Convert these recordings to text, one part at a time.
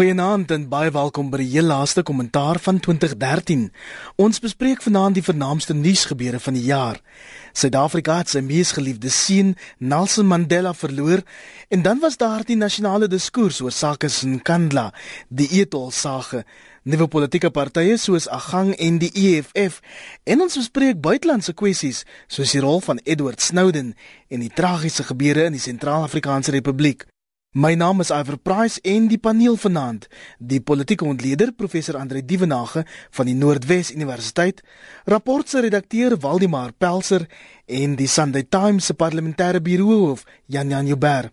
Goeienaand en baie welkom by die heel laaste kommentaar van 2013. Ons bespreek vanaand die vernaamste nuusgebeure van die jaar. Suid-Afrika het sy mees geliefde seun, Nelson Mandela, verloor en dan was daar die nasionale diskurs oor sake in Kandla, die etolsage, nuwe politieke partye soos Agang en die EFF en ons bespreek buitelandse kwessies soos die rol van Edward Snowden en die tragiese gebeure in die Sentraal-Afrikaanse Republiek. My naam is Iver Price en die paneel vanaand, die politieke ontleder professor Andre Dievenage van die Noordwes Universiteit, rapport se redakteur Waldemar Pelser en die Sunday Times se parlementêre biroohoof Jan Jan Jubber.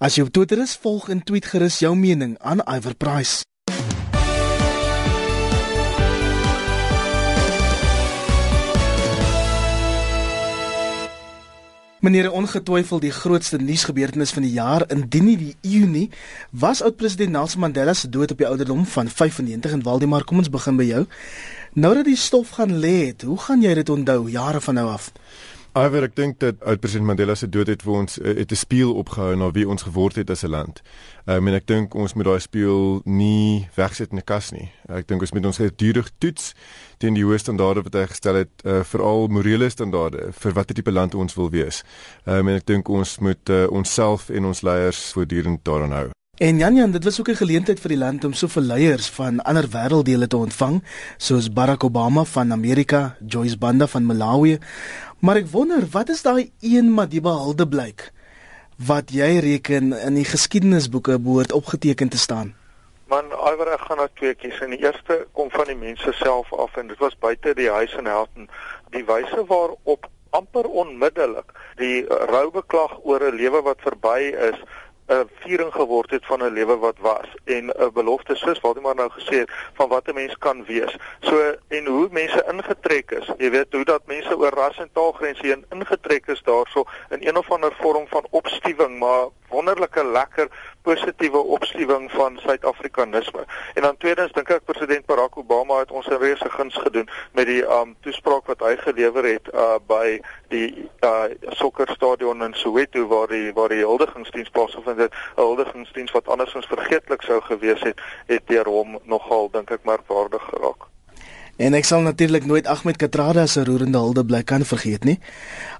As jy op Twitter is, volg en tweet gerus jou mening aan Iver Price. Meneer, ongetwyfeld die grootste nuusgebeurtenis van die jaar indien nie die Junie was oud-president Nelson Mandela se dood op die ouderdom van 95 en Waldemar, kom ons begin by jou. Nou dat die stof gaan lê het, hoe gaan jy dit onthou jare van nou af? Iwer, ek dink dat oud-president Mandela se dood het vir ons eh, het 'n spieël opgehou na wie ons geword het as 'n land. Um, en ek dink ons moet daai spieël nie wegsit in 'n kas nie. Ek dink ons moet ons gedurig toets teen die hoë standaarde wat hy gestel het, uh, veral morele standaarde vir watter tipe land ons wil wees. Um, en ek dink ons moet uh, onsself en ons leiers voortdurend daaraan hou. En Jan Jan, dit was ook 'n geleentheid vir die land om soveel leiers van ander wêrelddele te ontvang, soos Barack Obama van Amerika, Joyce Banda van Malawi. Maar ek wonder, wat is daai een Madiba Hildeblyk wat jy reken in die geskiedenisboeke behoort opgeteken te staan? Man, iwer ek gaan na twee kies. In die eerste kom van die mense self af en dit was buite die huis in Helton, die wyse waarop amper onmiddellik die roubeklag oor 'n lewe wat verby is 'n viering geword het van 'n lewe wat was en 'n belofte soos wat jy maar nou gesê het van wat 'n mens kan wees. So en hoe mense ingetrek is. Jy weet hoe dat mense oor ras en taalgrense heen ingetrek is daarso in een of ander vorm van opstuwing, maar wonderlike lekker positiewe opstuwing van Suid-Afrikanisme. En dan tweedens dink ek president Barack Obama het ons 'n reuse guns gedoen met die um toespraak wat hy gelewer het uh by die uh sokkerstadion in Soweto waar die waar die huldigingsdiens plaasgevind het. 'n Huldigingsdiens wat andersins vergeetlik sou gewees het, het deur hom nogal dink ek merkwaardig geraak. En ek sal natuurlik nooit Ahmed Katrada se roerende hulde bly kan vergeet nie.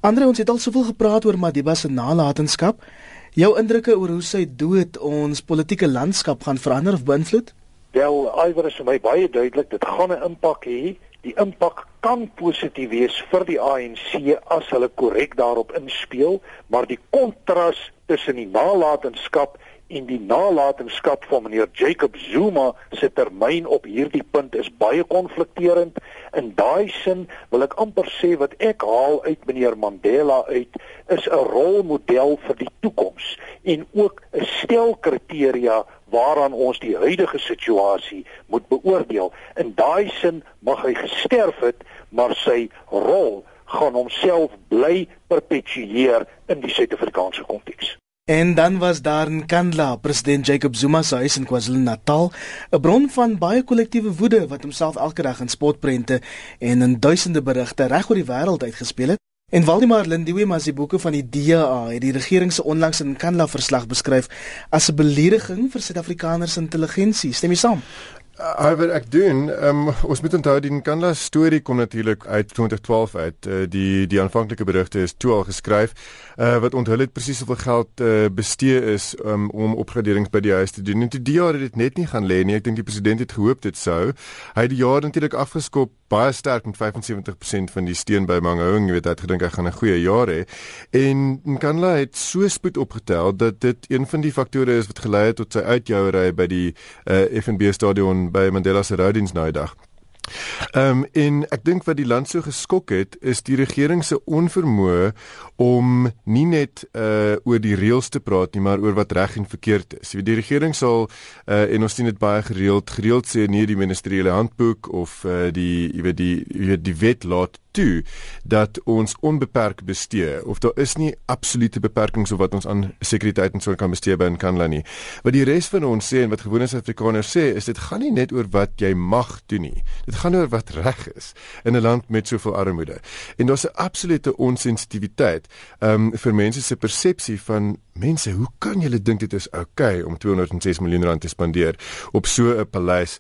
Andre ons het al soveel gepraat oor Madiba se nalatenskap. Jou indrukke oor hoe sy dood ons politieke landskap gaan verander of beïnvloed? Wel, iwer is vir my baie duidelik, dit gaan 'n impak hê. Die impak kan positief wees vir die ANC as hulle korrek daarop inspel, maar die kontras tussen die nalatenskap en die nalatenskap van meneer Jacob Zuma se termyn op hierdie punt is baie konflikterend. In daai sin wil ek amper sê wat ek haal uit meneer Mandela uit is 'n rolmodel vir die toekoms en ook 'n stel kriteria waaraan ons die huidige situasie moet beoordeel. In daai sin mag hy gesterf het, maar sy rol gaan homself bly perpetueer in die Suid-Afrikaanse konteks. En dan was daar in Kandla, president Jacob Zuma se huis in KwaZulu-Natal, 'n bron van baie kollektiewe woede wat homself elke dag in spotprente en in duisende berigte reg oor die wêreld uitgespeel het. En Waldemar Lindiwe boeke van die DA het die regering se onlangs in Kandla verslag beskryf as 'n belediging vir Suid-Afrikaners intelligensie. Stem jy saam? Alhoewel ek doen, um, ons moet onthou die Nkandla storie kom natuurlik uit 2012 uit. Uh, die die aanvanklike berigte is toe al geskryf uh, wat onthul het presies hoeveel geld uh, bestee is um, om opgraderings by die huis te doen. En toe die jaar het dit net nie gaan lê nie. Ek dink die president het gehoop dit sou. Hy het die jaar natuurlik afgeskop baie sterk met 75% van die steen by Mangaung, jy weet hy het gedink hy gaan 'n goeie jaar hê. En Nkandla het so spoed opgetel dat dit een van die faktore is wat gelei het tot sy uitjouery by die uh, FNB stadion by Mandela se roudiens nou dag. Ehm um, en ek dink wat die land so geskok het is die regering se onvermoë om nie net uh oor die reëls te praat nie maar oor wat reg en verkeerd is. Die regering sal uh en ons sien dit baie gereeld gereeld sê nee die ministeriële handboek of uh die jy weet die jy weet die wet laat toe dat ons onbeperk bestee of daar is nie absolute beperkings op wat ons aan sekuriteit en so kan bestee by Nkandla nie. Wat die res van ons sê en wat gewone Suid-Afrikaners sê is dit gaan nie net oor wat jy mag doen nie. Dit gaan oor wat reg is in 'n land met soveel armoede. En daar's 'n absolute onsensitiwiteit um vir mense se persepsie van mense, hoe kan julle dink dit is oukei okay om 206 miljoen rand te spandeer op so 'n paleis?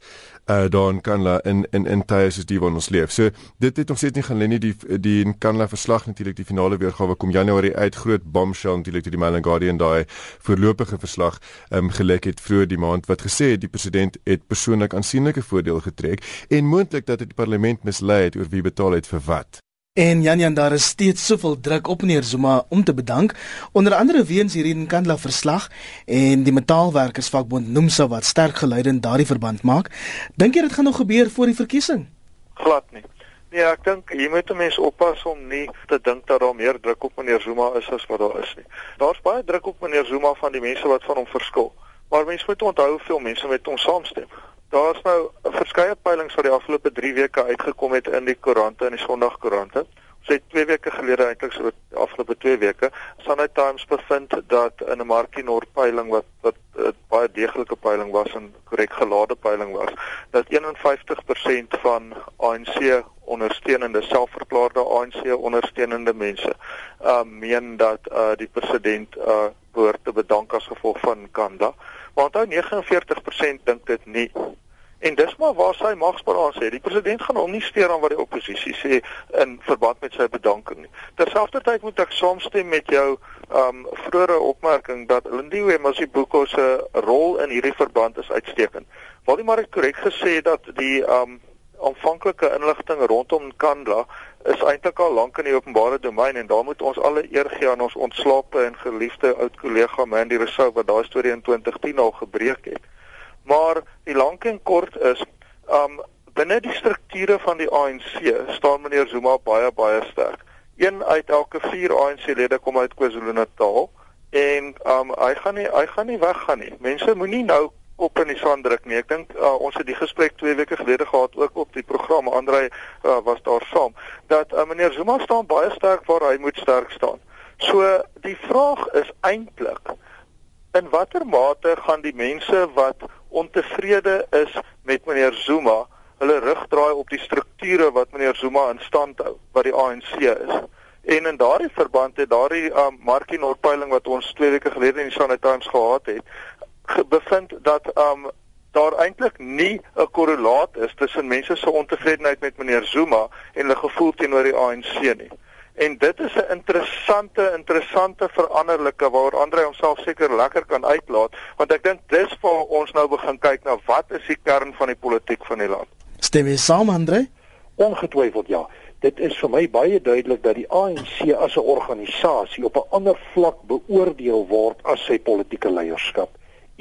Uh daar in Kanla in in in tye soos die wat ons leef. So dit het nog steeds nie gaan lê nie die die in Kanla verslag natuurlik die finale weergawe kom Januarie uit groot bombshell natuurlik die Mail and Guardian daai voorlopige verslag um gelek het vroeër die maand wat gesê het die president het persoonlik aansienlike voordeel getrek en moontlik dat dit die parlement mislei het oor wie betaal het vir wat. En Jan Jan daar is steeds soveel druk op meneer Zuma om te bedank onder andere weens hierdie Nkandla verslag en die metaalwerkersvakbond Nomsa wat sterk geluide in daardie verband maak. Dink jy dit gaan nog gebeur voor die verkiesing? Glad nie. Nee, ek dink jy moet mense oppas om nie te dink dat daar meer druk op meneer Zuma is as wat daar is nie. Daar's baie druk op meneer Zuma van die mense wat van hom verskil. Maar mense moet onthou hoeveel mense met hom saamstem. Daar's nou verskeie peilings wat die afgelope 3 weke uitgekom het in die koerante en die Sondagkoerante. Ons het 2 weke gelede eintlik so die afgelope 2 weke Sunday Times bevind dat in 'n Markie Noord peiling wat wat uh, baie deeglike peiling was en korrek gelade peiling was, dat 51% van ANC ondersteunende selfverklaarde ANC ondersteunende mense uh meen dat uh die president uh behoort te bedank as gevolg van Kanda. Maar onthou 49% dink dit nie. En dis maar waar sy magsbalans sê. Die president gaan hom nie steur aan wat die oppositie sê in verband met sy bedanking nie. Terselfdertyd moet ek saamstem met jou um vroeëre opmerking dat Lindiwe Masibuko se rol in hierdie verband is uitstekend. Waldemar het korrek gesê dat die um aanvanklike inligting rondom Kandla is eintlik al lank in die openbare domein en daar moet ons alle eer gee aan ons ontslape en geliefde oud kollega Mandy Rousseau wat daai storie in 2010 al gebreek het. Maar die lank en kort is um binne die strukture van die ANC staan meneer Zuma baie baie sterk. Een uit elke 4 ANC-lede kom uit KwaZulu-Natal en um hy gaan nie hy gaan nie weggaan nie. Mense moenie nou op in die sand druk nie. Ek dink uh, ons het die gesprek 2 weke gelede gehad ook op die program. Andre uh, was daar saam dat uh, meneer Zuma staan baie sterk waar hy moet sterk staan. So die vraag is eintlik in watter mate gaan die mense wat ontevrede is met meneer Zuma, hulle rug draai op die strukture wat meneer Zuma in stand hou, wat die ANC is. En in daardie verband het daardie um, Markie Noordpeiling wat ons 2 weke gelede in die Sunday Times gehad het, bevind dat um daar eintlik nie 'n korrelaat is tussen mense se ontevredenheid met meneer Zuma en hulle gevoel teenoor die ANC nie. En dit is 'n interessante interessante veranderlike waar Andre homself seker lekker kan uitlaat want ek dink dis waar ons nou begin kyk na wat is die kern van die politiek van die land. Stem jy saam Andre? Ongetwyfeld ja. Dit is vir my baie duidelik dat die ANC as 'n organisasie op 'n ander vlak beoordeel word as sy politieke leierskap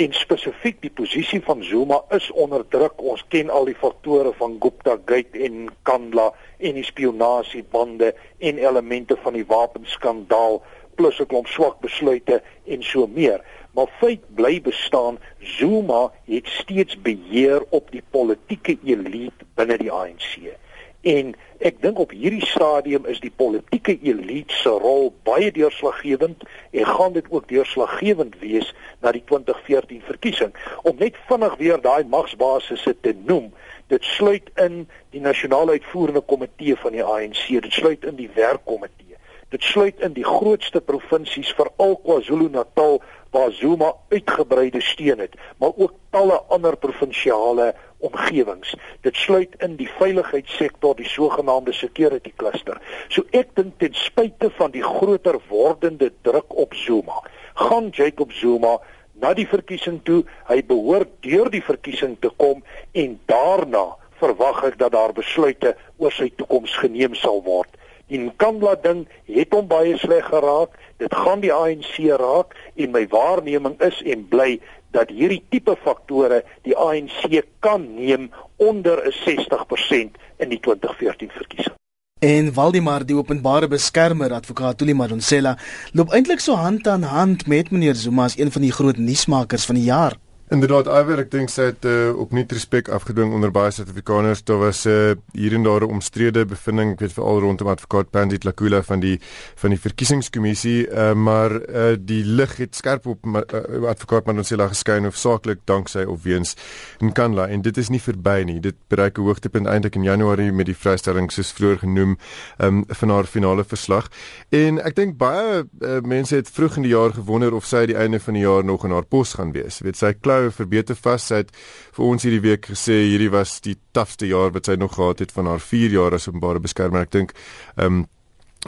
en spesifiek die posisie van Zuma is onder druk. Ons ken al die faktore van Gupta Gate en Kandla en die spionasiebande en elemente van die wapenskandaal plus 'n klomp swak besluite en so meer. Maar feit bly bestaan, Zuma het steeds beheer op die politieke elite binne die ANC. En ek dink op hierdie stadium is die politieke elite se rol baie deurslaggewend en gaan dit ook deurslaggewend wees na die 2014 verkiesing. Om net vinnig weer daai magsbasisse te noem, dit sluit in die nasionale uitvoerende komitee van die ANC, dit sluit in die werkkomitee. Dit sluit in die grootste provinsies veral KwaZulu-Natal waar Zuma uitgebreide steun het, maar ook talle ander provinsiale omgewings. Dit sluit in die veiligheidssektor, die sogenaamde security cluster. So ek dink ten spyte van die groter wordende druk op Zuma, gaan Jacob Zuma na die verkiesing toe. Hy behoort deur die verkiesing te kom en daarna verwag ek dat daar besluite oor sy toekoms geneem sal word. Die Nkandla ding het hom baie sleg geraak. Dit gaan die ANC raak en my waarneming is en bly dat hierdie tipe faktore die ANC kan neem onder 'n 60% in die 2014 verkiesing. En Waldemar die openbare beskermer advokaat Tuli Madonsela loop eintlik so hand aan hand met meneer Zuma as een van die groot nuusmakers van die jaar. Inderdaad, Iwer, ek dink sy het uh, op nie respek afgedwing onder baie Suid-Afrikaners. Daar was uh, hier en daar 'n omstrede bevinding, ek weet veral rondom advokaat Pandit Lakula van die van die verkiesingskommissie, uh, maar uh, die lig het skerp op uh, advokaat Mandonsela geskyn hoofsaaklik danksy of weens Nkandla en dit is nie verby nie. Dit bereik 'n hoogtepunt eintlik in Januarie met die vrystelling soos vroeër genoem um, van haar finale verslag. En ek dink baie uh, mense het vroeg in die jaar gewonder of sy die einde van die jaar nog in haar pos gaan wees. Weet sy klou nou verbeter vas. Sy het vir ons hierdie week gesê hierdie was die tafste jaar wat sy nog gehad het van haar 4 jaar as openbare beskermer. Ek dink ehm um,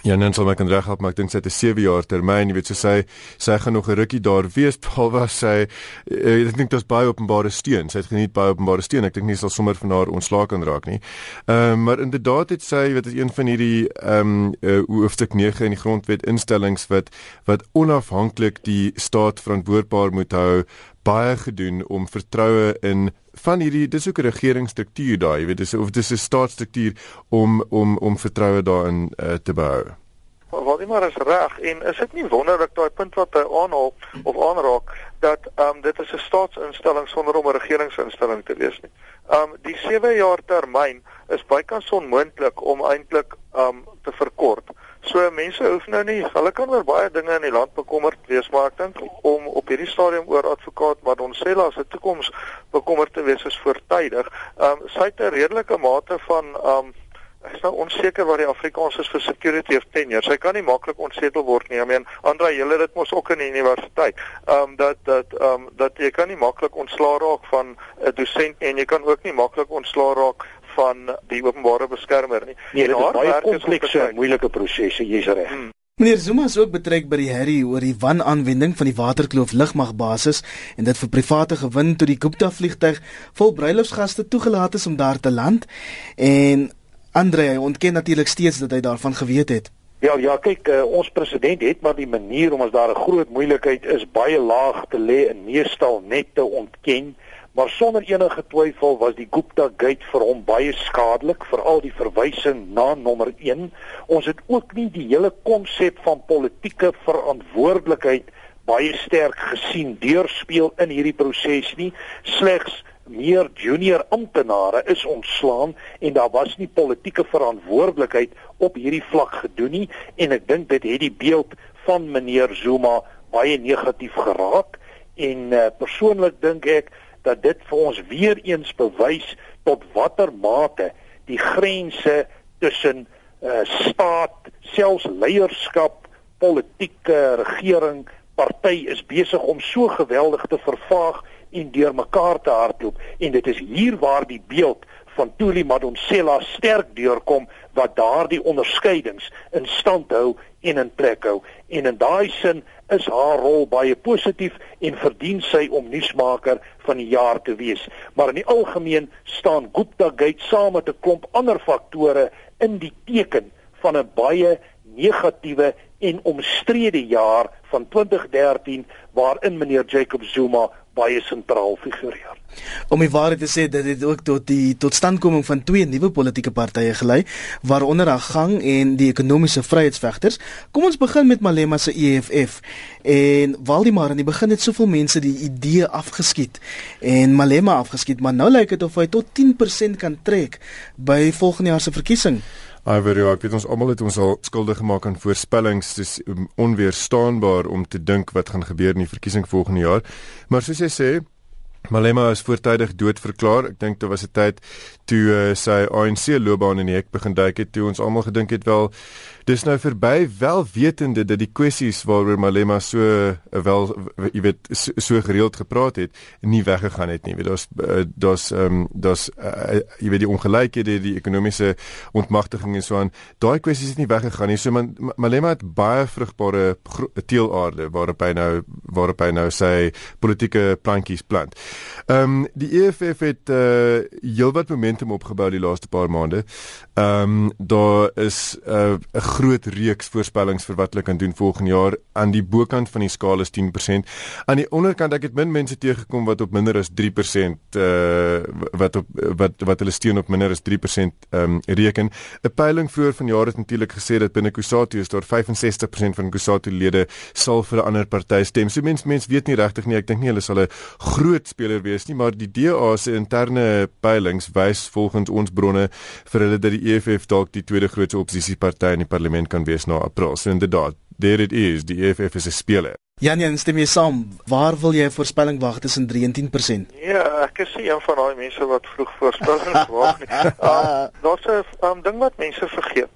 Ja, net sal my kan reghelp, maar ek dink sy het 'n 7 jaar termyn, jy weet, so sy sy gaan nog 'n rukkie daar wees, behalwe sy eh, ek dink dit is baie openbare steun. Sy het geniet baie openbare steun. Ek dink nie sal sommer van haar ontslaak kan raak nie. Ehm um, maar inderdaad het sy, weet as een van hierdie ehm um, uh, hoofstuk 9 in die grondwet instellings wat wat onafhanklik die staat verantwoordbaar moet hou baie gedoen om vertroue in van hierdie dis ook 'n regeringsstruktuur daai, jy weet dis of dis 'n staatsstruktuur om om om vertroue daarin uh, te behou. Wat nie maar is reg en is dit nie wonderlik daai punt wat hy aanhaal of aanraak dat ehm um, dit is 'n staatsinstelling sonder om 'n regeringsinstelling te wees nie. Ehm um, die 7 jaar termyn is bykans onmoontlik om eintlik ehm um, te verkort. So mense hoef nou nie, hulle kan oor baie dinge in die land bekommerd wees, maar ek dink om op hierdie stadium oor advokaat daar se toekoms bekommerd te wees is voortydig. Ehm um, sy het 'n redelike mate van ehm um, ek is nou onseker wat die Afrikaans is vir security of tenure. Sy kan nie maklik ontsetel word nie. I mean, Andre, jy het dit mos ook in die universiteit. Ehm um, dat dat ehm um, dat jy kan nie maklik ontslaa raak van 'n dosent en jy kan ook nie maklik ontslaa raak van die openbare beskermer nie. Nee, dit is baie komplekse moeilike prosesse, jy's reg. Hmm. Meneer Zuma is ook betrek by die herrie oor die wanaanwending van die Waterkloof lugmagbasis en dit vir private gewin toe die Gupta vliegtyg vol bruilofsgaste toegelaat is om daar te land en Andre ontken natuurlik steeds dat hy daarvan geweet het. Ja, ja, kyk, uh, ons president het maar die manier om as daar 'n groot moeilikheid is baie laag te lê en meestal net te ontken maar sonder enige twyfel was die Gupta Gate vir hom baie skadelik veral die verwysing na nommer 1 ons het ook nie die hele konsep van politieke verantwoordelikheid baie sterk gesien deurspeel in hierdie proses nie. Slegs meer junior amptenare is ontslaan en daar was nie politieke verantwoordelikheid op hierdie vlak gedoen nie. En ek dink dit het die beeld van meneer Zuma baie negatief geraak. En uh, persoonlik dink ek dat dit vir ons weer eens bewys tot watter mate die grense tussen uh, staat, selfs leierskap, politieke regering, party is besig om so geweldig te vervaag en deurmekaar te hardloop. En dit is hier waar die beeld van Tuli Madonsela sterk deurkom wat daardie onderskeidings in stand hou en in plek hou en in daai sin is haar rol baie positief en verdien sy om nuusmaker van die jaar te wees. Maar in die algemeen staan Gupta Gate saam met 'n klomp ander faktore in die teken van 'n baie negatiewe en omstrede jaar van 2013 waarin meneer Jacob Zuma baie sentraal figureer. Om die waarheid te sê, dit het ook tot die totstandkoming van twee nuwe politieke partye gelei, waaronder Agang en die Ekonomiese Vryheidsvegters. Kom ons begin met Malema se EFF. En Waldemar in die begin het soveel mense die idee afgeskiet en Malema afgeskiet, maar nou lyk dit of hy tot 10% kan trek by volgende jaar se verkiesing. Ivory, ja, ek weet ons almal het ons al skuldig gemaak aan voorspellings, dis um, onweerstaanbaar om te dink wat gaan gebeur in die verkiesing volgende jaar. Maar soos jy sê, Malema is voortydig dood verklaar. Ek dink dit was 'n tyd toe uh, sy ANC loopbaan in die hek begin duik het, toe ons almal gedink het wel dis nou verby wel wetende dat die kwessies waaroor Malema so uh, wel jy weet so, so gereeld gepraat het nie weggegaan het nie. Jy weet daar's uh, daar's ehm um, daar's uh, jy weet die ongelykhede, die ekonomiese ontmagtiging en so aan. Daai kwessies het nie weggegaan nie. So man, Malema het baie vrugbare teelaarde waarop hy nou waarop hy nou sy politieke plantjies plant. Ehm um, die EFF het uh heelwat momentum opgebou die laaste paar maande. Ehm um, daar is 'n uh, groot reeks voorspellings vir wat hulle kan doen volgende jaar. Aan die bokant van die skaal is 10%. Aan die onderkant ek het min mense teëgekom wat op minder as 3% uh wat op wat wat hulle steun op minder as 3% um reken. 'n Peiling vroeër vanjaar het natuurlik gesê dat binne Kusatu is daar 65% van Kusatu lede sal vir 'n ander party stem. So mense mense weet nie regtig nie. Ek dink nie hulle sal 'n groot speler wees nie, maar die DA se interne peilings wys volgens ons bronne vir hulle dat die EFF dalk die tweede grootste oppositieparty in die parlement kan wees na April. So inderdaad, there it is, die EFF is 'n speler. Jan Jan, stem jy saam? Waar wil jy 'n voorspelling wag tussen 3 en 10%? Ja, ek is een van daai mense wat vroeg voorspellings wag nie. Um, Daar's 'n um, ding wat mense vergeet.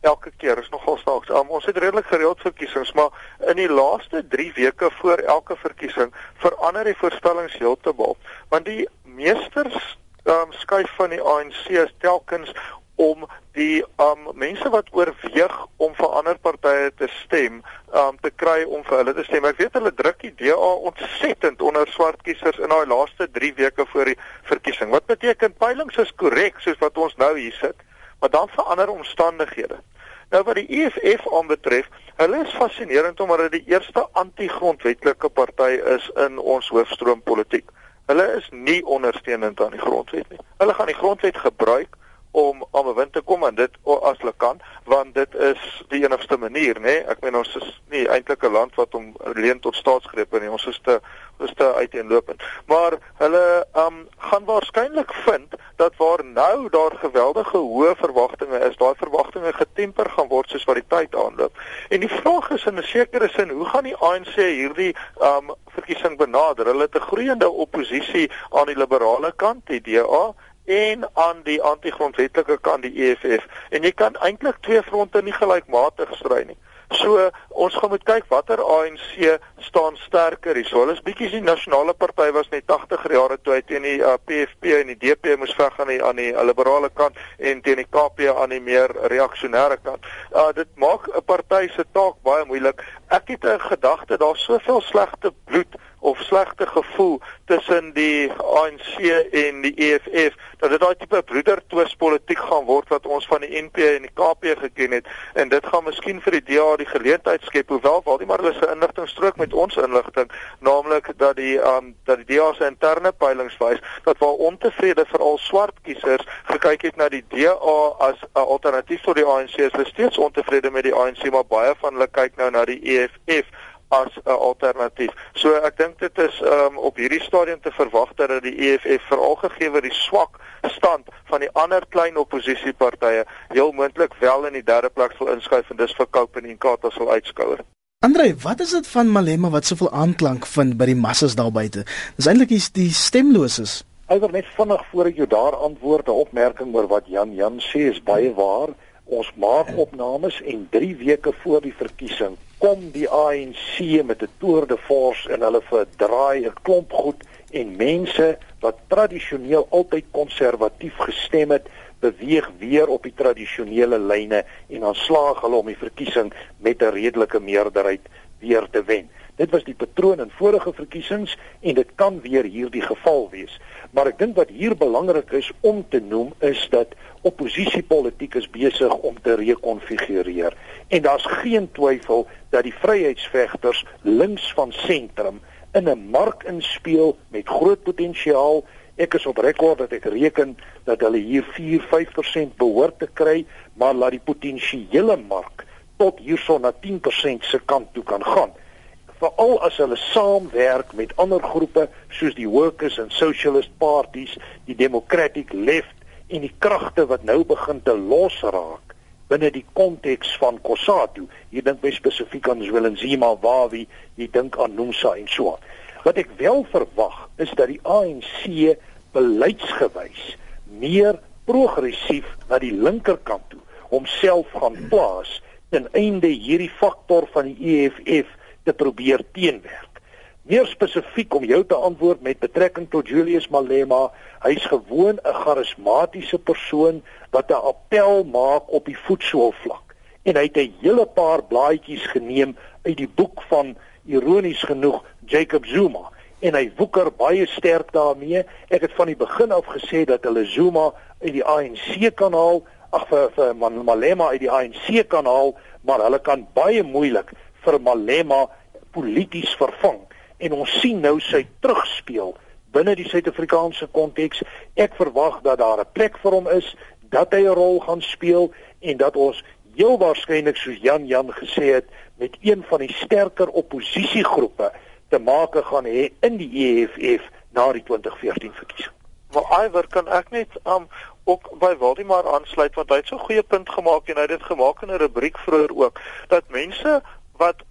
Elke keer is nogal snaaks. Um, ons het redelik gereeld verkiesings, maar in die laaste 3 weke voor elke verkiesing verander die voorspellings heeltemal. Want die meesters um, skuif van die ANC is telkens om die um mense wat oorweeg om vir ander partye te stem, um te kry om vir hulle te stem. Ek weet hulle druk die DA ontsettend onder swart kiesers in daai laaste 3 weke voor die verkiesing. Wat beteken peilings is korrek soos wat ons nou hier sit, maar dan verander omstandighede. Nou wat die EFF aanbetref, hulle is fascinerend omdat hulle die eerste anti-grondwetlike party is in ons hoofstroom politiek. Hulle is nie ondersteunend aan die grondwet nie. Hulle gaan die grondwet gebruik om aan bewind te kom en dit as hulle kan want dit is die enigste manier nê? Nee? ek meen ons is nie eintlik 'n land wat om leen tot staatsgrepe nie. Ons is te ons te uiteenlopend. Maar hulle um gaan waarskynlik vind dat waar nou daar geweldige hoë verwagtinge is daai verwagtinge getemper gaan word soos wat die tyd aanloop. En die vraag is in 'n sekere sin hoe gaan die ANC hierdie um verkiesing benader? Hulle het 'n groeiende oppositie aan die liberale kant die DA en aan die anti-grondwetlike kant die EFF en jy kan eintlik twee fronte nie gelykmatig stry nie. So ons gaan moet kyk watter ANC staan sterker hier. So hulle is bietjie die nasionale party was net 80er jare toe hy teen die uh, PFP en die DP moes veg aan die aan die liberale kant en teen die KP aan die meer reaksionêre kant. Uh dit maak 'n party se taak baie moeilik. Ek het 'n gedagte daar's soveel slegte bloed of slegte gevoel tussen die ANC en die EFF dat dit daai tipe broedertwis politiek gaan word wat ons van die NP en die KP geken het. En dit gaan miskien vir die DA die geleentheid skep hoewel Waldemar hulle se inligting strook met ons inligting naamlik dat die um, dat die DA se interne peilings wys dat waar ontevrede veral swart kiesers gekyk het na die DA as 'n alternatief tot die ANC is hulle steeds ontevrede met die ANC maar baie van hulle kyk nou na die EFF as 'n alternatief. So ek dink dit is um, op hierdie stadium te verwag dat die EFF veral gegee word die swak stand van die ander klein oppositiepartye heel moontlik wel in die derde plek sal inskuif en dis vir Koup en Inkatha sal uitskouer. Andre, wat is dit van Malema wat soveel aanklank vind by die massas daar buite? Dis eintlik die, die stemloses. Eiwer net vinnig voor ek jou daar antwoord 'n opmerking oor wat Jan Jan sê is baie waar. Ons maak opnames en 3 weke voor die verkiesing kom die ANC met 'n toer de force en hulle verdraai 'n klomp goed en mense wat tradisioneel altyd konservatief gestem het, beweeg weer op die tradisionele lyne en dan slaag hulle om die verkiesing met 'n redelike meerderheid weer te wen. Dit was die patroon in vorige verkiesings en dit kan weer hierdie geval wees. Maar ek dink wat hier belangrik is om te noem is dat oppositiepolitiek is besig om te rekonfigureer en daar's geen twyfel dat die vryheidsvegters links van sentrum in 'n mark inspeel met groot potensiaal. Ek is op rekord dat ek reken dat hulle hier 4-5% behoort te kry, maar laat die potensiële mark tot hierso na 10% se kant toe kan gaan veral as hulle saamwerk met ander groepe soos die workers and socialist parties, die democratic left en die kragte wat nou begin te losraak binne die konteks van Kossatu. Hier dink my spesifiek aan Zwelinzima, Wawi, jy dink aan Nomsa en so aan. Wat ek wel verwag is dat die ANC beleidsgewys meer progressief na die linkerkant toe homself gaan plaas ten einde hierdie faktor van die EFF te probeer teenwerk. Meer spesifiek om jou te antwoord met betrekking tot Julius Malema, hy's gewoon 'n charismatiese persoon wat 'n appel maak op die voetsoolvlak. En hy het 'n hele paar blaadjies geneem uit die boek van ironies genoeg Jacob Zuma en hy woeker baie sterk daarmee. Ek het van die begin af gesê dat hulle Zuma uit die ANC kan haal ag vir, vir Malema uit die ANC kan haal, maar hulle kan baie moeilik vir Malema polities vervang en ons sien nou sy terugspeel binne die Suid-Afrikaanse konteks. Ek verwag dat daar 'n plek vir hom is, dat hy 'n rol gaan speel en dat ons heel waarskynlik soos Jan Jan gesê het met een van die sterker oppositiegroepe te maak gaan hê in die EFF na die 2014 verkiesing. Maar iwer kan ek net um ook by Waldemar aansluit want hy het so 'n goeie punt gemaak en hy het dit gemaak in 'n rubriek vroeër ook dat mense wat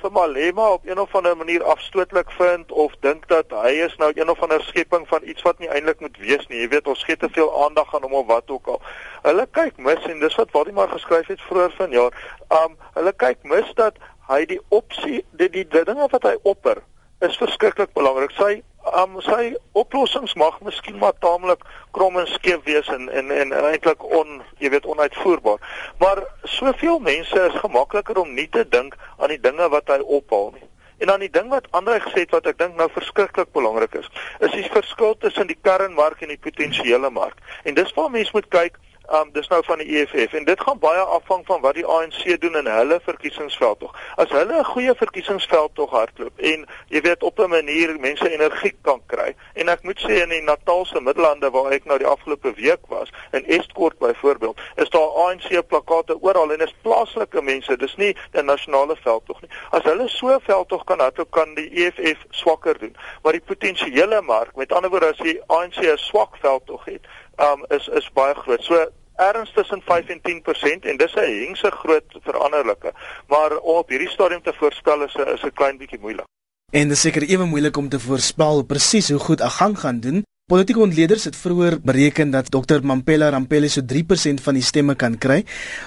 vir Malema op een of ander manier afstootlik vind of dink dat hy is nou een of ander skepping van iets wat nie eintlik moet wees nie. Jy weet ons gee te veel aandag aan hom of wat ook al. Hulle kyk mis en dis wat Waldemar geskryf het vroeër vanjaar. Um hulle kyk mis dat hy die opsie die, die, die dinge wat hy opper is verskriklik belangrik. Sy um, sy oplossings mag miskien maar taamlik krom en skeef wees en en en eintlik on, jy weet, onuitvoerbaar. Maar soveel mense is gemakliker om nie te dink aan die dinge wat hy ophaal nie. En dan die ding wat Andre gesê het wat ek dink nou verskriklik belangrik is, is die verskil tussen die kernmark en die potensiële mark. En dis waar mense moet kyk Um dis nou van die EFF en dit gaan baie afhang van wat die ANC doen in hulle verkiesingsveldtog. As hulle 'n goeie verkiesingsveldtog hardloop en jy weet op 'n manier mense energie kan kry. En ek moet sê in die Natalse Middellande waar ek nou die afgelope week was, in Estcourt byvoorbeeld, is daar ANC plakate oral en is plaaslike mense, dis nie 'n nasionale veldtog nie. As hulle so 'n veldtog kan hardloop, kan die EFF swakker doen. Maar die potensiële mark, met ander woorde as die ANC 'n swak veldtog het, um, is is baie groot. So erns tussen 5 en 10% en dis 'n hengse groot veranderlike. Maar om op hierdie stadium te voorspel is 'n is 'n klein bietjie moeilik. En dis seker ewe moeilik om te voorspel presies hoe goed Agang gaan doen. Politieke ontleeders het vroeër bereken dat Dr Mampela Rampeli so 3% van die stemme kan kry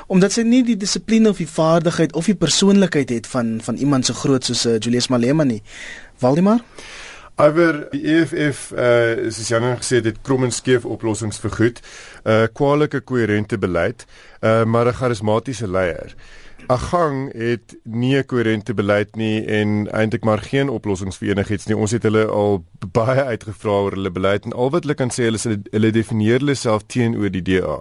omdat sy nie die dissipline of die vaardigheid of die persoonlikheid het van van iemand so groot soos uh, Julius Malema nie. Waldemar? Iwer die EFF uh soos Jan gesê het krom en skeef oplossings vir goed. Uh kwalike koherente beleid, uh maar 'n charismatiese leier. Agang het nie 'n koherente beleid nie en eintlik maar geen oplossings vir enigiets nie. Ons het hulle al baie uitgevra oor hulle beleid en al wat hulle kan sê hulle, hulle definieer hulle self teenoor die DA.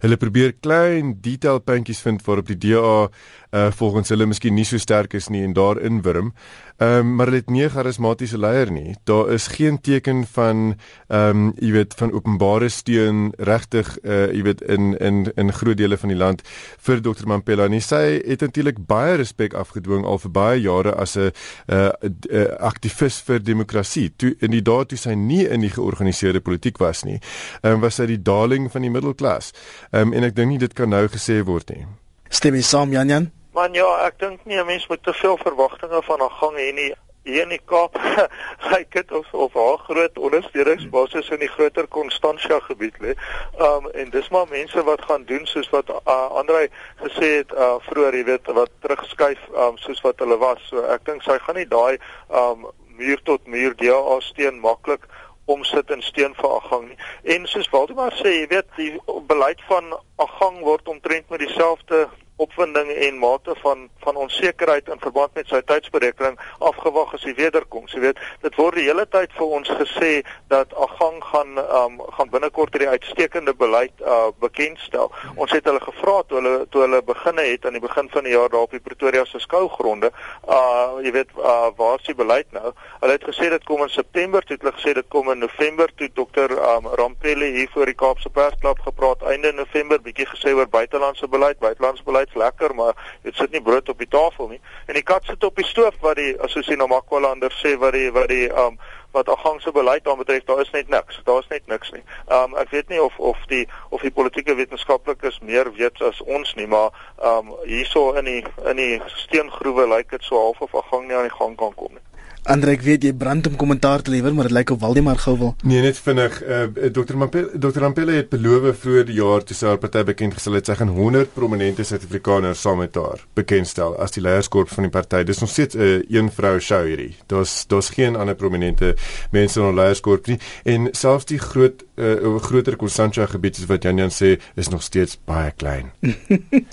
Hulle probeer klein detailpuntjies vind waarop die DA uh volgens hulle miskien nie so sterk is nie en daarin wurm. Ehm um, maar hulle het nie 'n charismatiese leier nie. Daar is geen teken van ehm um, jy weet van openbare steun regtig uh jy weet in in in groot dele van die land vir Dr. Mampela nie. Sy het natuurlik baie respek afgedwing al vir baie jare as 'n uh, uh aktivis vir demokrasie. Toe in die dae toe sy nie in die georganiseerde politiek was nie, ehm um, was sy die darling van die middelklas. Ehm um, en ek dink nie dit kan nou gesê word nie. Stem jy saam Jan Jan? Man ja, ek dink nie 'n mens moet te veel verwagtinge van haar gang hê nie. Hier in die Kaap lyk dit of of haar groot ondersteuningsbasis in die groter Constantia gebied lê. Um en dis maar mense wat gaan doen soos wat uh, Andre gesê het uh, vroeër, jy weet, wat terugskuif um soos wat hulle was. So ek dink sy gaan nie daai um muur tot muur DA steen maklik omsit in steen vir Agang nie. En soos Waldemar sê, jy weet, die beleid van Agang word omtrent met dieselfde opwinding en mate van van onsekerheid in verband met sy tydsberekening afgewag as hy wederkoms. Jy weet, dit word die hele tyd vir ons gesê dat Agang gaan um, gaan binnekort hierdie uitstekende beleid uh, bekendstel. Ons het hulle gevra toe hulle toe hulle beginne het aan die begin van die jaar daar op die Pretoria se skougronde. Uh jy weet, uh, waar is die beleid nou? Hulle het gesê dit kom in September, toe het hulle gesê dit kom in November, toe dokter um, Rampelli hier voor die Kaapse Persklub gepraat einde November, bietjie gesê oor buitelandse beleid, buitelandse beleid lekker, maar dit sit nie brood op die tafel nie. En die kat sit op die stoof wat die assosieer Namakwalander sê wat die wat die um wat afhangse beleid dan betref, daar is net niks. Daar is net niks nie. Um ek weet nie of of die of die politieke wetenskaplikes meer weet as ons nie, maar um hierso in die in die steengroewe lyk dit so half of afhang nie aan die gang kan kom nie. Andre, ek weet jy brand om kommentaar te lewer, maar dit lyk of Waldemar gou wil. Nee, net vinnig. Uh, eh, Dr. Mampel, Dr. Rampelle het beloof vroeër die jaar toe sy haar party bekend gestel het sy gaan 100 prominente Suid-Afrikaners saam met haar bekendstel as die leierskorp van die party. Dis nog steeds 'n uh, een vrou show hierdie. Daar's daar's geen ander prominente mense in die leierskorp nie en selfs die groot uh, groter Constantia gebied soos wat Jan Jan sê is nog steeds baie klein.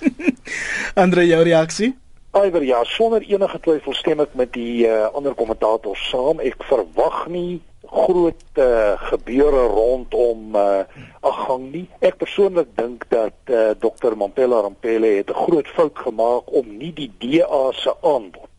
Andre, jou reaksie? Iwer ja, sonder enige twyfel stem ek met die uh, ander kommentators saam. Ek verwag nie groot uh, gebeure rondom uh, ag gang nie. Ek persoonlik dink dat uh, eh, Dr. Mampela Rampele het 'n groot fout gemaak om nie die DA se aanbod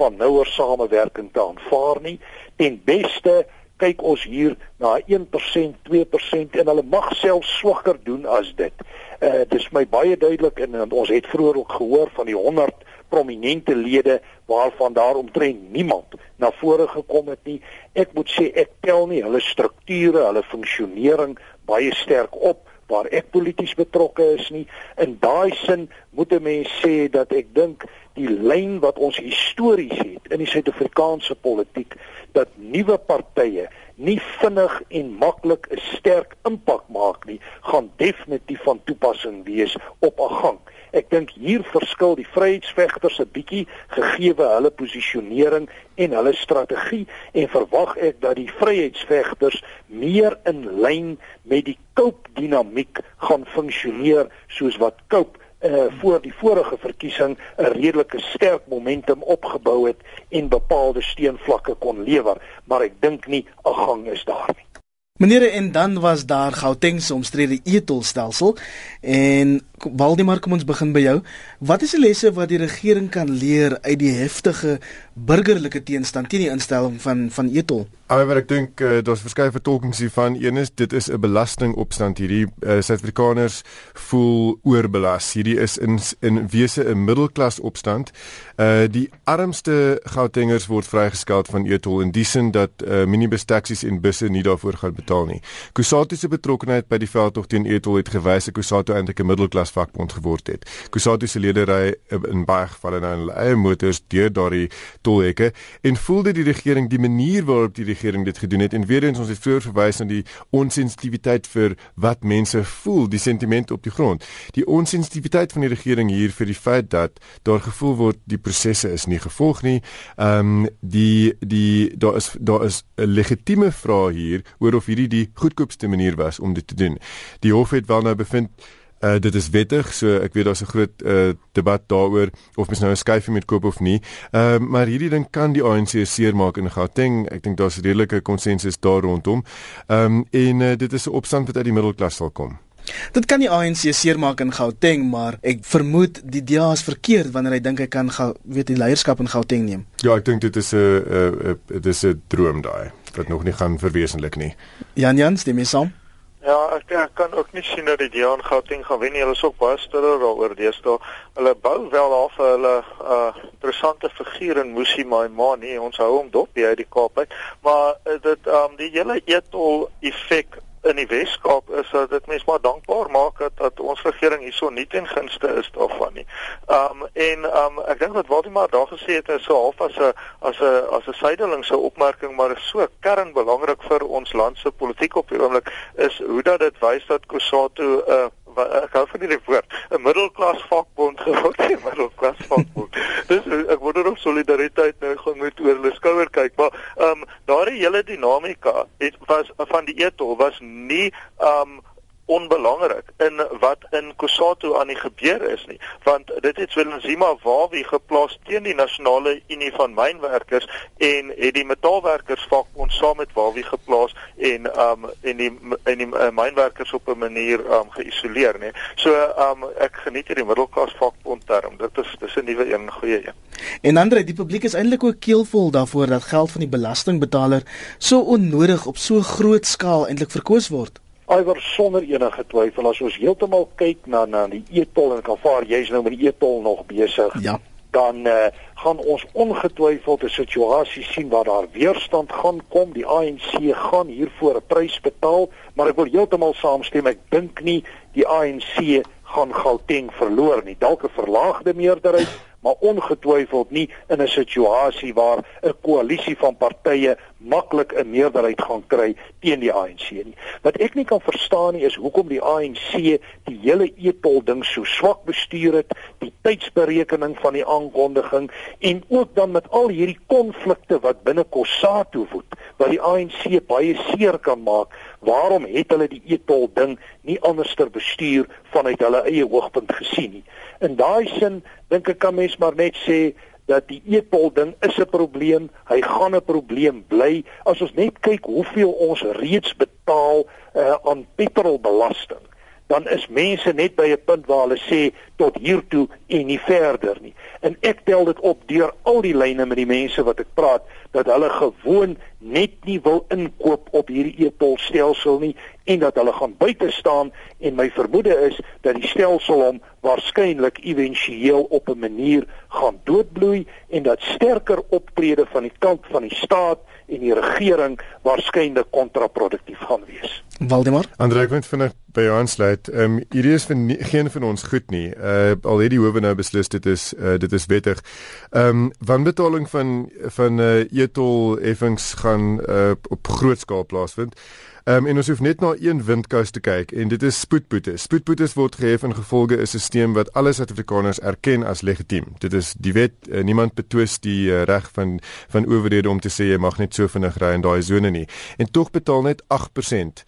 van nouer samewerking te aanvaar nie. Ten beste kyk ons hier na 1%, 2% en hulle mag self swakker doen as dit. Uh dis my baie duidelik en, en ons het vroeër ook gehoor van die 100 prominente lede waarvan daar omtrent niemand na vore gekom het nie. Ek moet sê ek tel nie hulle strukture, hulle funksionering baie sterk op waar ek polities betrokke is nie. In daai sin moet 'n mens sê dat ek dink die lyn wat ons histories het in die Suid-Afrikaanse politiek dat nuwe partye nie vinnig en maklik 'n sterk impak maak nie, gaan definitief van toepassing wees op 'n gang. Ek dink hier verskil die vryheidsvegters 'n bietjie gegee hulle posisionering en hulle strategie en verwag ek dat die vryheidsvegters meer in lyn met die Cope dinamiek gaan funksioneer soos wat Cope uh, voor die vorige verkiesing 'n redelike sterk momentum opgebou het en bepaalde steunvlakke kon lewer, maar ek dink nie 'n gang is daar nie. Meneer en dan was daar Gauteng se omstrede etolstelsel en Waldemar kom ons begin by jou. Wat is die lesse wat die regering kan leer uit die heftige burgerlike teenstand teen die instelling van van etol? Alhoewel ek dink uh, daar's verskeie vertolkings hiervan. Een is dit is 'n belastingopstand hierdie uh, Suid-Afrikaners voel oorbelas. Hierdie is in in wese 'n middelklas opstand. Uh die armste Gautengers word vrygeskeld van etol in die sin dat uh, minibus taksies en busse nie daarvoor gaan betaal nie. Kusatu se betrokkeheid by die veldtog teen etol het gewys dat Kusatu eintlik 'n middelklas vakbond geword het. Kusatu se ledery in baie gevalle nou in hulle eie motors deur daardie tolhekke en voelde die regering die manier waarop die regering dit gedoen het en weer eens ons het vroeër verwys na die onsensitiwiteit vir wat mense voel, die sentiment op die grond. Die onsensitiwiteit van die regering hier vir die feit dat daar gevoel word die prosesse is nie gevolg nie. Ehm um, die die daar is daar is 'n legitieme vraag hier oor of hierdie die goedkoopste manier was om dit te doen. Die hof het wel nou bevind Uh dit is wettig, so ek weet daar's 'n groot uh debat daaroor of mens nou 'n skuifie moet koop of nie. Ehm uh, maar hierdie ding kan die ANC seermaak in Gauteng. Ek dink daar's redelike konsensus daar rondom. Ehm um, en uh, dit is 'n opstand wat uit die middelklas sal kom. Dit kan die ANC seermaak in Gauteng, maar ek vermoed die DA is verkeerd wanneer hy dink hy kan ga, weet die leierskap in Gauteng neem. Ja, ek dink dit is 'n dit is 'n droom daai wat nog nie gaan verwesenlik nie. Jan Jan, stem jy saam? Ja, ek, ek kan ook nie sien dat die DA in Gauteng gaan wen nie. Hulle is ook baie stiller daaroor deesdae. Hulle bou wel af vir hulle 'n uh, interessante figuur in Musi Maimani. Ons hou hom dop by die Kaap uit. Maar uh, dit um die hele etol effek in die Weskaap is dat dit mense maar dankbaar maak dat, dat ons regering hierso nie ten gunste is daarvan nie. Um en um ek dink dat Waldemar daar gesê het is so half as 'n as 'n as 'n sydelingse opmerking maar is so kernbelangrik vir ons land se politiek op die oomblik is hoe dat dit wys dat Kusatu 'n uh, ek hou van hierdie woord 'n middelklas vakbond geword 'n middelklas vakbond. Dis ek wonder of solidariteit nou gaan moet oor hulle skouer kyk, maar ehm um, daardie hele dinamika het was van die etol was nie ehm um, onbelangrik in wat in Kusatu aan die gebeur is nie. Want dit het Zwelenzima Wawi geplaas teen die nasionale unie van mynwerkers en het die metaalwerkers vakbond saam met Wawi geplaas en um en die en die uh, mynwerkers op 'n manier um geïsoleer nê so um ek geniet hierdie middelklas vakbond term dit is dis 'n nuwe een goeie een. En ander die publiek is eintlik ook keelvol daarvoor dat geld van die belastingbetaler so onnodig op so groot skaal eintlik verkoos word Iwer sonder enige twyfel as ons heeltemal kyk na na die etol en kan vaar jy's nou met die etol nog besig. Ja. Dan uh, gaan ons ongetwyfeld 'n situasie sien waar daar weerstand gaan kom. Die ANC gaan hiervoor 'n prys betaal, maar ek wil heeltemal saamstem. Ek dink nie die ANC gaan Gauteng verloor nie. Dalk 'n verlaagde meerderheid maar ongetwyfeld nie in 'n situasie waar 'n koalisie van partye maklik 'n meerderheid gaan kry teen die ANC nie. Wat ek nie kan verstaan nie is hoekom die ANC die hele etol ding so swak bestuur het, die tydsberekening van die aankondiging en ook dan met al hierdie konflikte wat binne Kossatu woed, wat die ANC baie seer kan maak. Waarom het hulle die etol ding nie anderster bestuur vanuit hulle eie hoogpunt gesien nie? In daai sin dink ek kan mens maar net sê dat die etol ding is 'n probleem, hy gaan 'n probleem bly as ons net kyk hoeveel ons reeds betaal uh, aan petrolbelasting dan is mense net by 'n punt waar hulle sê tot hier toe en nie verder nie. En ek tel dit op deur al die lyne met die mense wat ek praat dat hulle gewoon net nie wil inkoop op hierdie e-tolstelsel nie en dat hulle gaan buite staan en my vermoede is dat die stelsel hom waarskynlik éventueel op 'n manier gaan doodbloei en dat sterker optrede van die kant van die staat en die regering waarskynlik kontraproduktief gaan wees. Waldemar, Andre, ek wil vinnig by jou aansluit. Ehm um, hierdie is vir nie, geen van ons goed nie. Uh al het die howe nou beslis dit is uh, dit is wettig. Ehm um, wanbetaling van van uh, etol effens gaan uh, op groot skaal plaasvind. Ehm um, en ons hoef net na een windkus te kyk en dit is spoedboetes. Spoedboetes word gehef in gevolge 'n stelsel wat alle Suid-Afrikaners erken as legitiem. Dit is die wet, uh, niemand betwis die uh, reg van van owerhede om te sê jy mag net so vinnig ry in daai sone nie. En tog betaal net 8%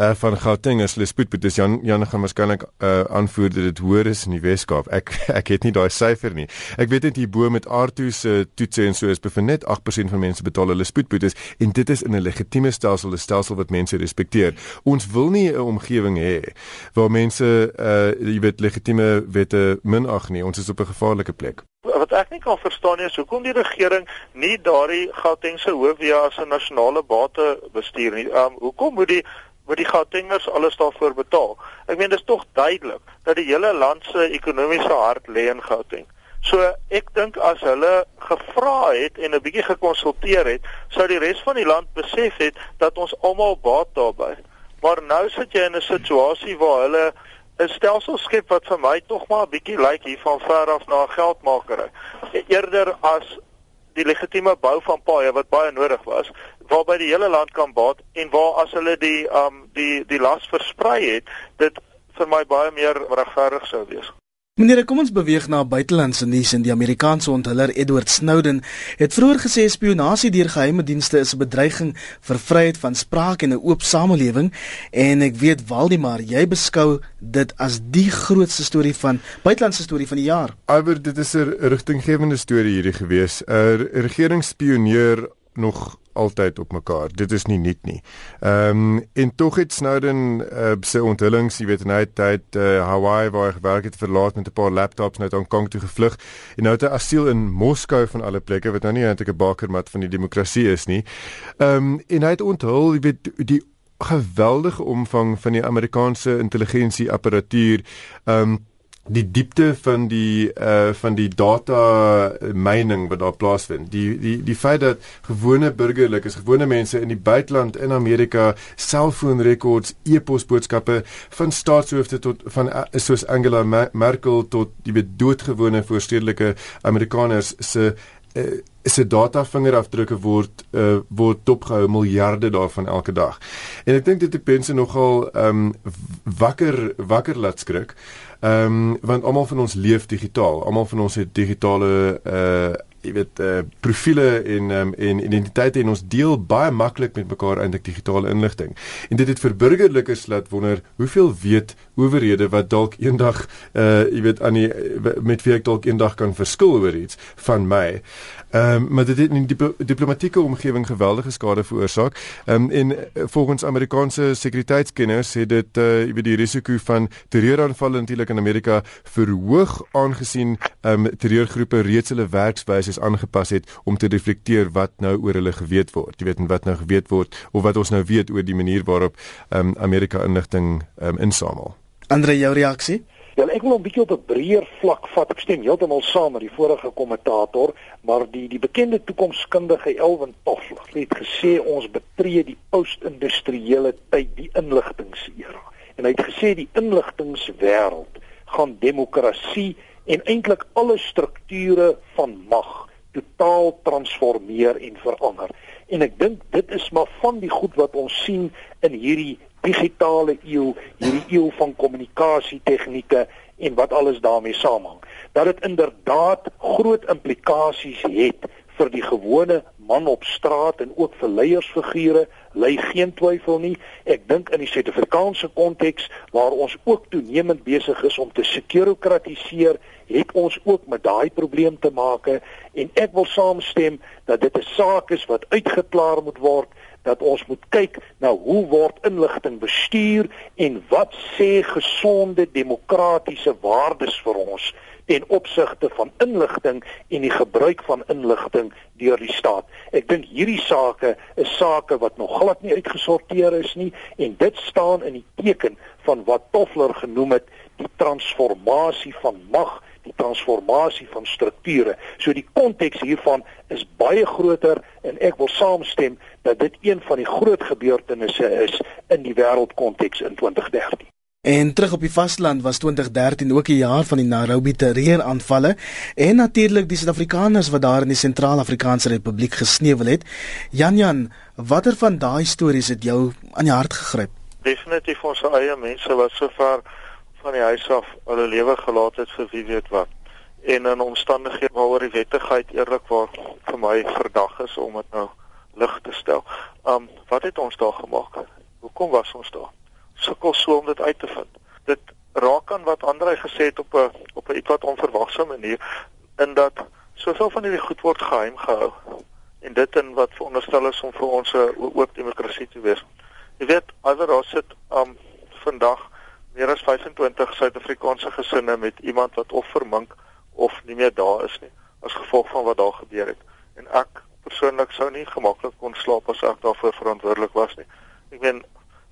uh, van Gauteng is hulle spoedboetes Jan Jan gaan waarskynlik uh, aanvoer dat dit hoër is in die Weskaap. Ek ek het nie daai syfer nie. Ek weet net hierbo met Artu se uh, toetse en so is bevind net 8% van mense betaal hulle spoedboetes en dit is in 'n legitieme stelsel, 'n stelsel wat mense respekteer. Ons wil nie 'n omgewing hê waar mense uh jy weet legitieme wette minag nie. Ons is op 'n gevaarlike plek. Wat ek nie kan verstaan nie is hoekom die regering nie daardie Gautengse hoofvia as 'n nasionale bate bestuur nie. Um hoekom moet die moet die Gautengers alles daarvoor betaal. Ek meen dis tog duidelik dat die hele land se ekonomiese hart lê in Gauteng. So ek dink as hulle gevra het en 'n bietjie gekonsulteer het, sou die res van die land besef het dat ons almal baat daarbey. Maar nou sit jy in 'n situasie waar hulle 'n stelsel skep wat vir my tog maar 'n bietjie lyk hier van ver af na 'n geldmakery. Eerder as die legitieme bou van paaie wat baie nodig was, waarby die hele land kan baat en waar as hulle die um die die las versprei het dit vir my baie meer regverdig sou wees. Meneer, kom ons beweeg na buitelandse nuus en die Amerikaanse onthuller Edward Snowden het vroeër gesê spionasie deur geheime dienste is 'n bedreiging vir vryheid van spraak en 'n oop samelewing en ek weet Waldemar, jy beskou dit as die grootste storie van buitelandse storie van die jaar. Aber dit is 'n rigtinggewende storie hierdie gewees. 'n Regeringsspioneer nog altyd op mekaar. Dit is nie nuut nie. Ehm um, en tog het Snowden uh, sy onthullings, jy weet, hy het uh, Hawaii waar hy gewerk het verlaat met 'n paar laptops net aan Kong toe gevlug en nou het hy asiel in Moskou van alle plekke wat nou nie eintlik 'n bakermat van die demokrasie is nie. Ehm um, en hy het onthul, jy weet, die geweldige omvang van die Amerikaanse intelligensie apparatuur ehm um, die diepte van die uh van die data mining wat daar plaasvind. Die die die feit dat gewone burgerlikes, gewone mense in die buiteland in Amerika selfoonrekords, e-pos boodskappe van staatshoofde tot van uh, soos Angela Merkel tot die doodgewone voorstedelike Amerikaners se uh, se data vingerafdrukke word uh, word dopgehou miljarde daarvan elke dag. En ek dink dit het mense nogal ehm um, wakker wakker laat skrik. Ehm um, want almal van ons leef digitaal. Almal van ons het digitale uh jy weet uh profile en um, en identiteite en ons deel baie maklik met mekaar eintlik digitale inligting. En dit het vir burgerlikes laat wonder hoeveel weet owerhede wat dalk eendag uh jy weet aan die met wie ek dalk eendag kan verskil oor iets van my. Ehm um, maar dit het in die diplomatieke omgewing geweldige skade veroorsaak. Ehm um, en eh, volgens Amerikaanse sekuriteitskenners het dit uh jy weet die risiko van terreuraanvalle natuurlik in Amerika verhoog aangesien ehm um, terreurgroepe reeds hulle werkswyse aangepas het om te reflekteer wat nou oor hulle geweet word. Jy weet en wat nou geweet word of wat ons nou weet oor die manier waarop ehm um, Amerika inligting ehm um, insamel. Andre jou reaksie? Ja, ek wil 'n bietjie op 'n breër vlak vat. Ek stem heeltemal saam met die vorige kommentator, maar die die bekende toekomskundige Elwin Toffler het gesê ons betree die post-industriële tyd, die inligtingsera. En hy het gesê die inligtingswêreld gaan demokrasie en eintlik alle strukture van mag totaal transformeer en verander. En ek dink dit is maar van die goed wat ons sien in hierdie digitale eeu, hierdie eeu van kommunikasie tegnieke en wat alles daarmee saamhang. Dat dit inderdaad groot implikasies het vir die gewone man op straat en ook vir leiersfigure lei geen twyfel nie. Ek dink in die Suid-Afrikaanse konteks waar ons ook toenemend besig is om te sekurokratiseer, het ons ook met daai probleem te maak en ek wil saamstem dat dit 'n saak is wat uitgeklaar moet word dat ons moet kyk na hoe word inligting bestuur en wat sê gesonde demokratiese waardes vir ons ten opsigte van inligting en die gebruik van inligting deur die staat. Ek dink hierdie sake is sake wat nog glad nie uitgesorteer is nie en dit staan in die teken van wat Toffler genoem het die transformasie van mag die transformasie van strukture. So die konteks hiervan is baie groter en ek wil saamstem dat dit een van die groot gebeurtenisse is in die wêreldkonteks in 2013. En terug op die vasteland was 2013 ook 'n jaar van die Nairobi terreuraanvalle en natuurlik die Suid-Afrikaners wat daar in die Sentraal-Afrikaanse Republiek gesneuwel het. Jan Jan, watter van daai stories het jou aan die hart gegryp? Definitief ons eie mense wat sover van die huis af hulle lewe gelaat het vir wie weet wat. En in omstandighede waaroor die wettigheid eerlikwaar vir my verdag is om dit nou lig te stel. Um wat het ons daar gemaak? Hoekom was ons daar? sukkel so om dit uit te vind. Dit raak aan wat Andrei gesê het op 'n op 'n ietwat onverwagse manier in dat soveel van hierdie goed word geheim gehou en dit in wat veronderstel is om vir ons 'n oop demokrasie te wees. Jy weet, alhoewel sit um vandag meer as 25 Suid-Afrikaanse gesinne met iemand wat of vermink of nie meer daar is nie as gevolg van wat daar gebeur het. En ek persoonlik sou nie gemaklik kon slaap as ek daarvoor verantwoordelik was nie. Ek meen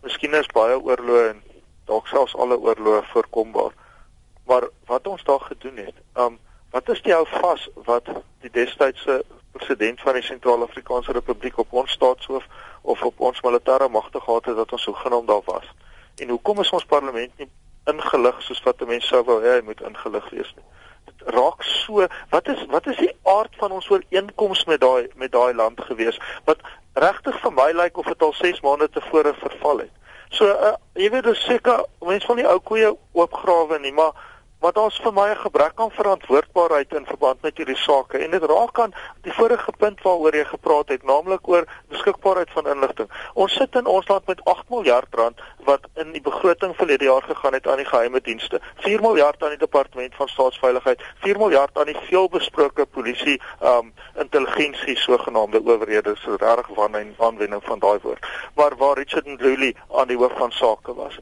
Miskien is baie oorloë en dalk selfs alle oorloë voorkombaar. Maar wat ons daar gedoen het, um wat is die hou vas wat die destydse president van die Sentraal-Afrikaanse Republiek op ons staatshoof of op ons militêre magte gehad het dat ons so genoem daar was. En hoekom is ons parlement nie ingelig soos wat mense sou wou hê hy moet ingelig wees nie? Dit raak so, wat is wat is die aard van ons ooreenkoms met daai met daai land gewees wat regtig vir my lyk of dit al 6 maande tevore verval het. So uh, jy weet dis seker mense van die ou koeie oopgrawe nie, maar wat ons vir my 'n gebrek aan verantwoordbaarheid in verband met hierdie sake en dit raak aan die vorige punt waaroor jy gepraat het, naamlik oor beskikbaarheid van inligting. Ons sit in ons land met 8 miljard rand wat in die begroting verlede jaar gegaan het aan die geheime dienste, 4 miljard aan die departement van staatsveiligheid, 4 miljard aan die veelbesproke polisie um intelligensie sogenaamde owerhede, so reg wanneer aanwending van daai woord. Maar waar Richard Ndluli aan die hoof van sake was.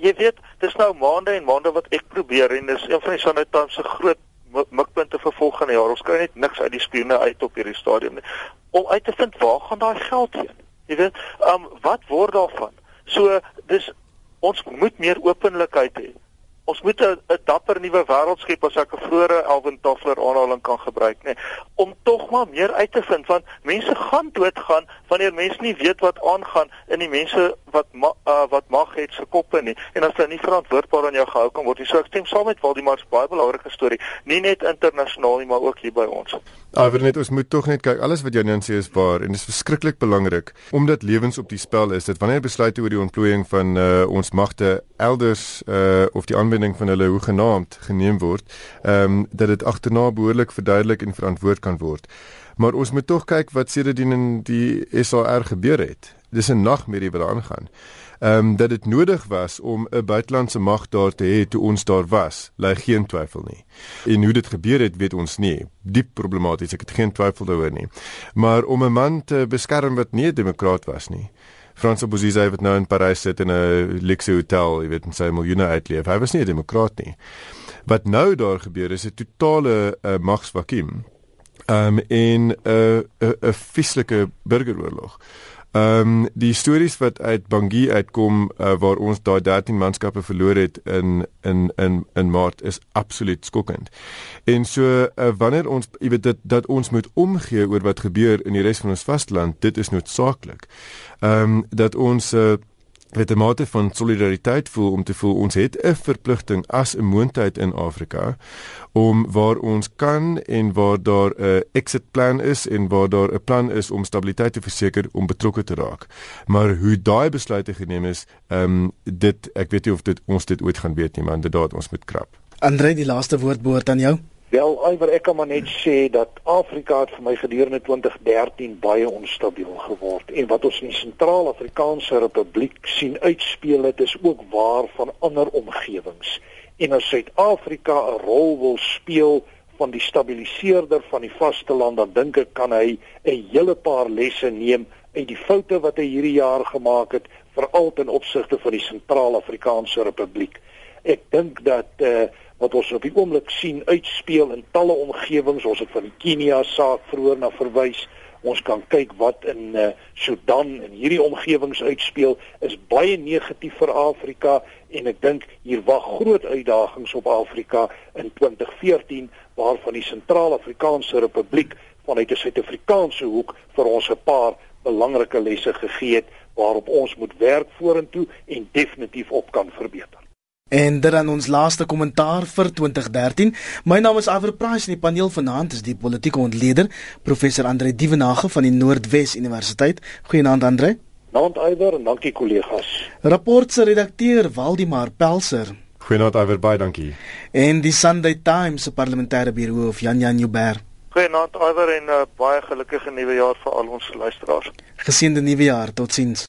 Jy weet, dis nou maande en maande wat ek probeer en dis een van die sanitans se groot mikpunte vir volgende jaar. Ons kry net niks uit die spione uit op hierdie stadium nie. Om uit te vind waar gaan daai geld heen? Jy weet, ehm um, wat word daarvan? So dis ons moet meer openlikheid hê ons moet 'n dapper nuwe wêreld skep as ek 'n vroeëre Alvin Toffler aanhaling kan gebruik nê om tog maar meer uit te vind want mense gaan doodgaan wanneer mense nie weet wat aangaan in die mense wat ma, uh, wat mag het se koppe nie. En as hulle nie verantwoordbaar aan jou gehou kan word nie. So ek stem saam met Waldemar se baie belangrike storie. Nie net internasionaal nie maar ook hier by ons Maar net ons moet tog net kyk alles wat Jan sê is waar en dit is verskriklik belangrik omdat lewens op die spel is dit wanneer besluite oor die ontplooiing van uh, ons magte elders uh, of die aanwending van hulle hoe genaamd geneem word um, dat dit agterna behoorlik verduidelik en verantwoord kan word. Maar ons moet tog kyk wat sedertdien in die SAR gebeur het dis 'n nagmerrie wat aangaan ehm um, dat dit nodig was om 'n buitelandse mag daar te hê toe ons daar was, lê geen twyfel nie. En hoe dit gebeur het, weet ons nie. Diep problematies, ek het geen twyfel daaroor nie. Maar om 'n man te beskerm wat nie 'n demokraat was nie. Frans Bozize wat nou in Parys sit in 'n luxe hotel, jy weet, en sy miljoene uitleef. Hy was nie 'n demokraat nie. Wat nou daar gebeur is 'n totale uh, magsvakuum. Ehm um, in 'n uh, 'n 'n vieslike burgeroorlog. Ehm um, die stories wat uit Bangui uitkom uh, waar ons daai 13 manskappe verloor het in in in in Maart is absoluut skokkend. En so uh, wanneer ons jy weet dit dat ons moet omgee oor wat gebeur in die res van ons vasteland, dit is noodsaaklik. Ehm um, dat ons uh, met 'n mate van solidariteit voel om te voel ons het 'n verpligting as 'n moondheid in Afrika om waar ons kan en waar daar 'n exit plan is en waar daar 'n plan is om stabiliteit te verseker om betrokke te raak. Maar hoe daai besluite geneem is, ehm um, dit ek weet nie of dit ons dit ooit gaan weet nie, maar inderdaad ons moet krap. Andre, die laaste woord behoort aan jou. Wel, iwer ek kan maar net sê dat Afrika het vir my gedurende 2013 baie onstabiel geword en wat ons in die Sentraal-Afrikaanse Republiek sien uitspeel dit is ook waar van ander omgewings. En as Suid-Afrika 'n rol wil speel van die stabiliseerder van die vasteland, dan dink ek kan hy 'n hele paar lesse neem uit die foute wat hy hierdie jaar gemaak het, veral ten opsigte van die Sentraal-Afrikaanse Republiek. Ek dink dat eh uh, wat ons op die oomblik sien uitspeel in talle omgewings. Ons het van die Kenia saak vroeër na verwys. Ons kan kyk wat in uh, Sudan en hierdie omgewings uitspeel is baie negatief vir Afrika en ek dink hier wag groot uitdagings op Afrika in 2014 waarvan die Sentraal-Afrikaanse Republiek vanuit 'n Suid-Afrikaanse hoek vir ons 'n paar belangrike lesse gegee het waarop ons moet werk vorentoe en definitief op kan verbeter. En dit dan ons laaste kommentaar vir 2013. My naam is Iver Price en die paneel vanaand is die politieke ontleder professor Andre Dievenage van die Noordwes Universiteit. Goeienaand Andre. Naand Iver en dankie kollegas. Rapport se redakteur Waldimar Pelser. Goeienaand Iver, baie dankie. En die Sunday Times se parlementêre birou of Jan Jan Nieuwberg. Goeienaand Iver en uh, baie gelukkige nuwe jaar vir al ons luisteraars. Geseënde nuwe jaar. Totsiens.